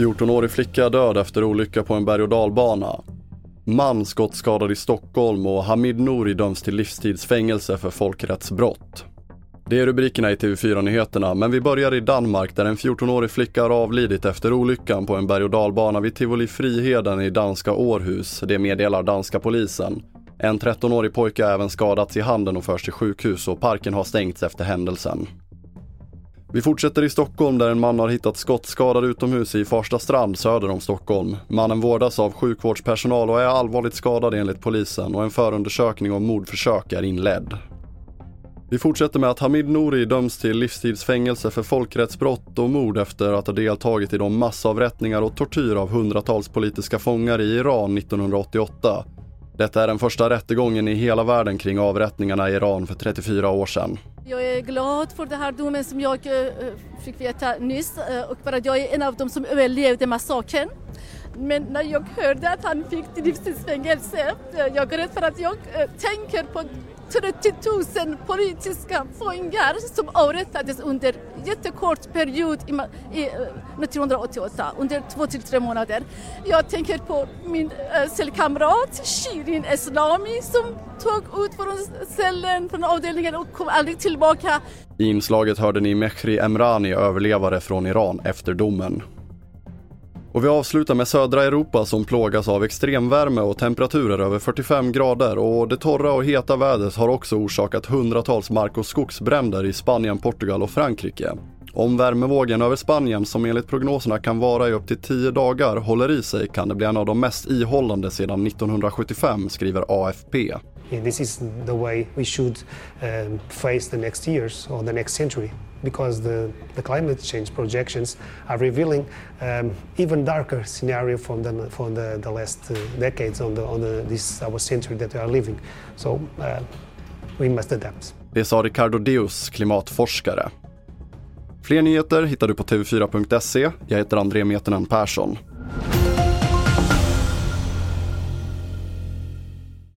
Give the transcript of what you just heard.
14-årig flicka död efter olycka på en berg och dalbana. Man skottskadad i Stockholm och Hamid Nouri döms till livstidsfängelse för folkrättsbrott. Det är rubrikerna i TV4-nyheterna, men vi börjar i Danmark där en 14-årig flicka har avlidit efter olyckan på en berg och dalbana vid Tivoli Friheden i danska Århus. Det meddelar danska polisen. En 13-årig pojke har även skadats i handen och förs till sjukhus och parken har stängts efter händelsen. Vi fortsätter i Stockholm där en man har hittat skottskadad utomhus i Farsta strand söder om Stockholm. Mannen vårdas av sjukvårdspersonal och är allvarligt skadad enligt polisen och en förundersökning om mordförsök är inledd. Vi fortsätter med att Hamid Nouri döms till livstidsfängelse för folkrättsbrott och mord efter att ha deltagit i de massavrättningar och tortyr av hundratals politiska fångar i Iran 1988. Detta är den första rättegången i hela världen kring avrättningarna i Iran för 34 år sedan. Jag är glad för den här domen som jag eh, eh, fick veta nyss eh, och för att jag är en av dem som överlevde massakern. Men när jag hörde att han fick livstidsfängelse, jag grät för att jag tänker på 30 000 politiska fångar som avrättades under jättekort period i, 1988, eh, under två till tre månader. Jag tänker på min eh, cellkamrat Shirin Eslami som tog ut från cellen, från avdelningen och kom aldrig tillbaka. I inslaget hörde ni Mehri Emrani, överlevare från Iran efter domen. Och vi avslutar med södra Europa som plågas av extremvärme och temperaturer över 45 grader och det torra och heta vädret har också orsakat hundratals mark och skogsbränder i Spanien, Portugal och Frankrike. Om värmevågen över Spanien, som enligt prognoserna kan vara i upp till 10 dagar, håller i sig kan det bli en av de mest ihållande sedan 1975, skriver AFP. And This is the way we should um, face the next years or the next century because the, the climate change projections are revealing um, even darker scenario from the, from the, the last uh, decades on, the, on the, this our century that we are living. So uh, we must adapt. Det sa Ricardo Deus, klimatforskare. Fler nyheter hittar du på tv4.se. Jag heter André Metenen Persson.